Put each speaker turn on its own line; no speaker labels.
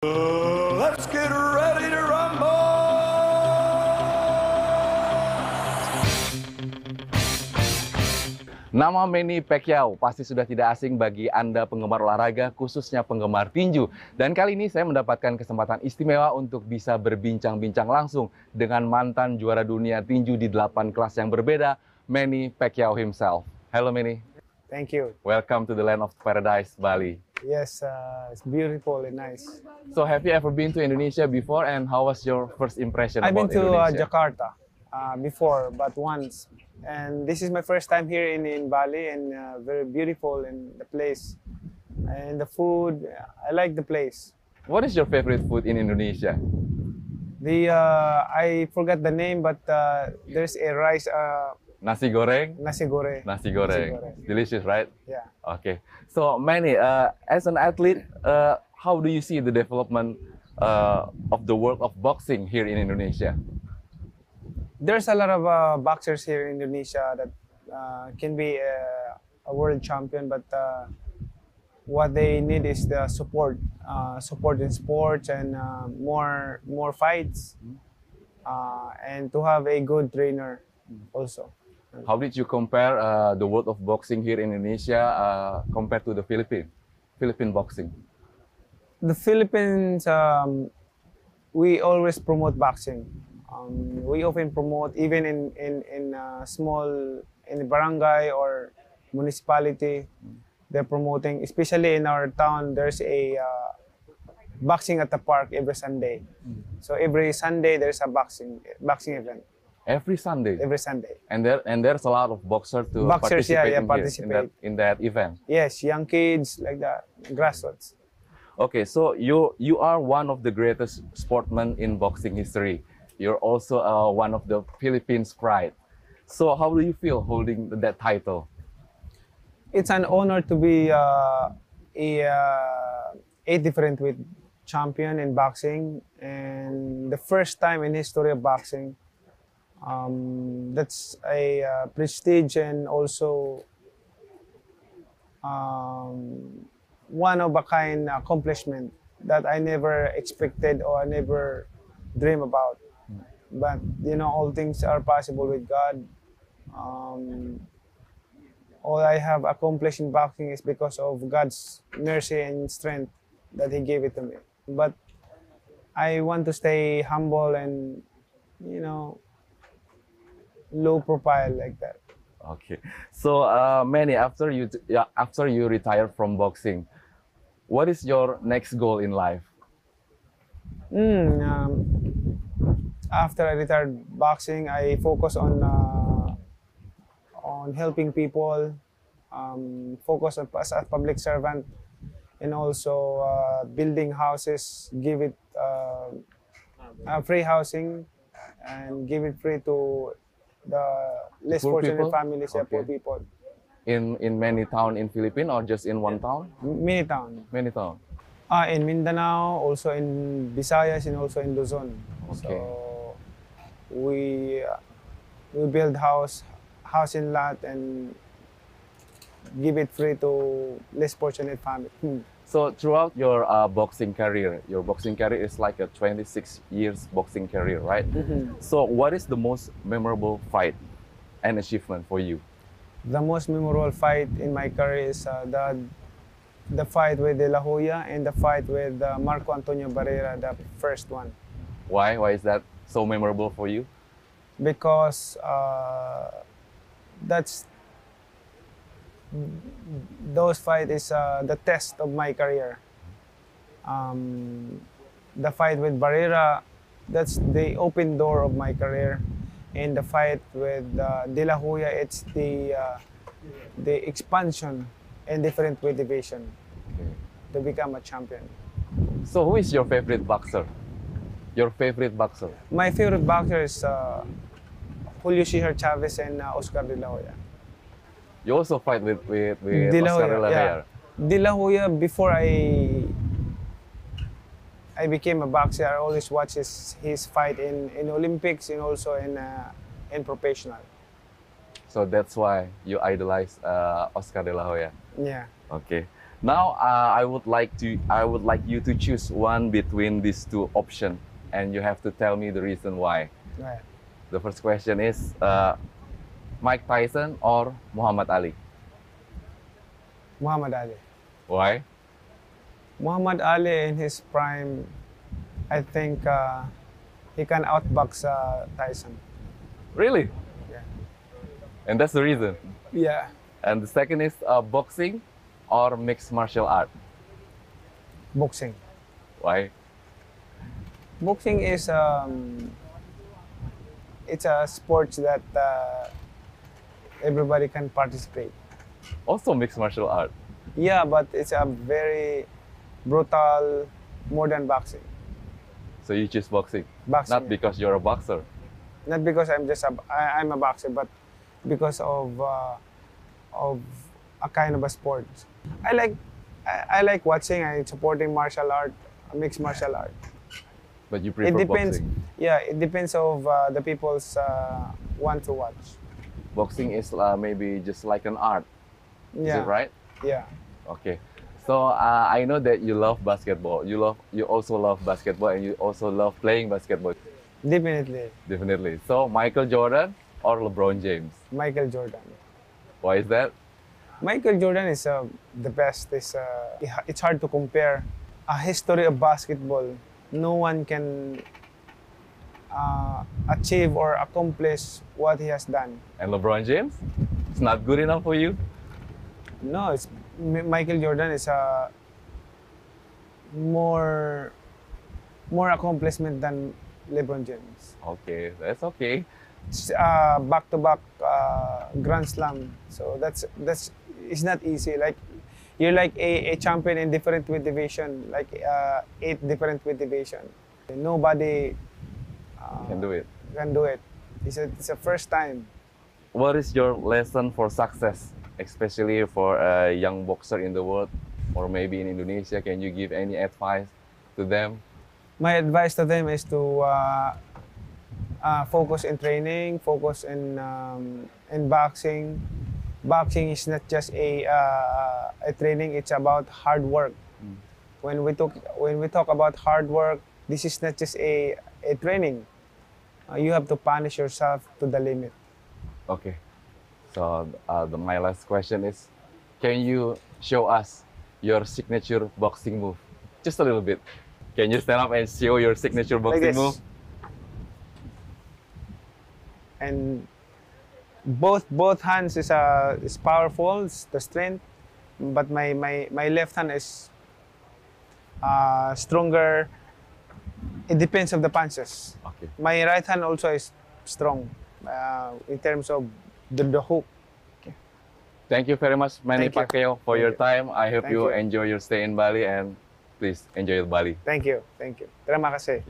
Let's get ready to rumble!
Nama Manny Pacquiao pasti sudah tidak asing bagi Anda penggemar olahraga, khususnya penggemar tinju. Dan kali ini saya mendapatkan kesempatan istimewa untuk bisa berbincang-bincang langsung dengan mantan juara dunia tinju di delapan kelas yang berbeda, Manny Pacquiao himself. Hello Manny,
Thank you.
welcome to the land of paradise, Bali.
Yes, uh, it's beautiful and nice.
So have you ever been to Indonesia before and how was your first impression
I've been to uh, Jakarta uh, before, but once, and this is my first time here in, in Bali, and uh, very beautiful in the place, and the food. I like the place.
What is your favorite food in Indonesia?
The uh, I forgot the name, but uh, there's a rice uh,
Nasi goreng?
nasi goreng.
Nasi goreng.
goreng.
Delicious, right?
Yeah.
Okay. So Manny, uh, as an athlete, uh, how do you see the development uh, of the world of boxing here in Indonesia?
There's a lot of uh, boxers here in Indonesia that uh, can be a, a world champion, but uh, what they need is the support, uh, support in sports and uh, more more fights, uh, and to have a good trainer also.
How did you compare uh, the world of boxing here in Indonesia uh, compared to the Philippines? Philippine boxing.
The Philippines, um, we always promote boxing. Um, we often promote even in in in uh, small in barangay or municipality. They're promoting, especially in our town. There's a uh, boxing at the park every Sunday. So every Sunday there's a boxing boxing event
Every Sunday.
every Sunday.
And there and there's a lot of boxers to
Boxers, yeah,
participate,
yeah,
in, here, in that in that event.
Yes, young kids like that, grassroots.
Okay, so you you are one of the greatest sportsmen in boxing history. You're also uh, one of the Philippines pride. So how do you feel holding that title?
it's an honor to be uh, a uh, a different with champion in boxing and the first time in history of boxing um, that's a uh, prestige and also um, one of a kind accomplishment that I never expected or I never dream about but you know all things are possible with God um, all I have accomplished in boxing is because of God's mercy and strength that He gave it to me. But I want to stay humble and, you know, low profile like that.
Okay, so uh, Manny, after you yeah, after you retire from boxing, what is your next goal in life?
Mm, um, after I retired boxing, I focus on uh, on helping people, um, focus on as a public servant, and also uh, building houses, give it uh, uh, free housing, and give it free to the less
Poor
fortunate
people?
families, yeah, poor
Okay.
people.
In in many town in Philippines or just in one town?
Mini town.
Many town.
Ah, in Mindanao, also in Visayas, and also in Luzon.
Okay.
So we uh, we build house, house in lot, and give it free to less fortunate family. Hmm.
So throughout your uh, boxing career, your boxing career is like a 26 years boxing career, right? So what is the most memorable fight and achievement for you?
The most memorable fight in my career is uh, the the fight with De La Hoya and the fight with uh, Marco Antonio Barrera, the first one,
Why? Why is that so memorable for you?
because uh, that's those fight is uh, the test of my career. Um, the fight with Barrera, that's the open door of my career, and the fight with uh, De La Hoya, it's the uh, the expansion and different weight division to become a champion.
So who is your favorite boxer? Your favorite boxer?
My favorite boxer is uh, Julio Cesar Chavez and uh, Oscar De La Hoya.
You also fight with with, with
De La
Oscar
Hoya,
De La
yeah.
Hoya.
De La Hoya, before I I became a boxer, I always watch his, his fight in, in Olympics and also in uh, in professional.
So that's why you idolize uh, Oscar De La Hoya.
Yeah.
Okay. Now, uh, I would like to I would like you to choose one between these two options, and you have to tell me the reason why.
Right.
The first question is uh, Mike Tyson or Muhammad Ali.
Muhammad Ali.
Why?
Muhammad Ali in his prime, I think uh, he can outbox uh, Tyson.
Really?
Yeah.
And that's the reason.
Yeah.
And the second is uh, boxing or mixed martial art.
Boxing.
Why?
Boxing is um, it's a sport that uh, everybody can participate.
Also mixed martial art.
Yeah, but it's a very brutal, more than boxing.
So you choose boxing,
Boxing.
not because you're a boxer.
not because I'm just a, I, I'm a boxer, but because of uh, of a kind of a sport. I like I, I like watching and supporting martial art, mixed martial art.
But you prefer
it depends.
boxing.
Yeah, it depends of uh, the people's uh, want to watch.
Boxing is uh, maybe just like an art.
Yeah.
Is it right?
Yeah.
Okay. So uh, I know that you love basketball. You love you also love basketball and you also love playing basketball.
Definitely,
Definitely. So Michael Jordan or LeBron James.
Michael Jordan.
Why is that?
Michael Jordan is uh, the best. Is uh, it's hard to compare. A history of basketball, no one can uh, achieve or accomplish what he has done.
And LeBron James? It's not good enough for you?
No, it's M- Michael Jordan is a more more accomplishment than LeBron James.
Okay, that's okay.
It's, uh, back-to-back uh, Grand Slam. So that's that's it's not easy. Like you're like a, a champion in different weight division, like uh, eight different weight division. Nobody uh,
Can do it.
You Can do it. It's a, it's a first time.
What is your lesson for success, especially for a young boxer in the world or maybe in Indonesia? Can you give any advice to them?
My advice to them is to uh, uh, focus in training, focus in um, in boxing. Boxing is not just a uh, a training; it's about hard work. When we talk when we talk about hard work, this is not just a a training. Uh, you have to punish yourself to the limit.
Okay. So uh, the, my last question is, can you show us your signature boxing move? Just a little bit. Can you stand up and show your signature boxing
this.
move?
and both both hands is uh, is powerful, it's the strength, but my my my left hand is uh, stronger. It depends of the punches.
Okay.
My right hand also is strong uh, in terms of the, the hook.
Thank you very much, Manny
Thank you.
Pacquiao, for
Thank
your
you.
time. I hope you
you.
enjoy your stay in Bali and please enjoy Bali.
Thank you, thank you. Terima kasih.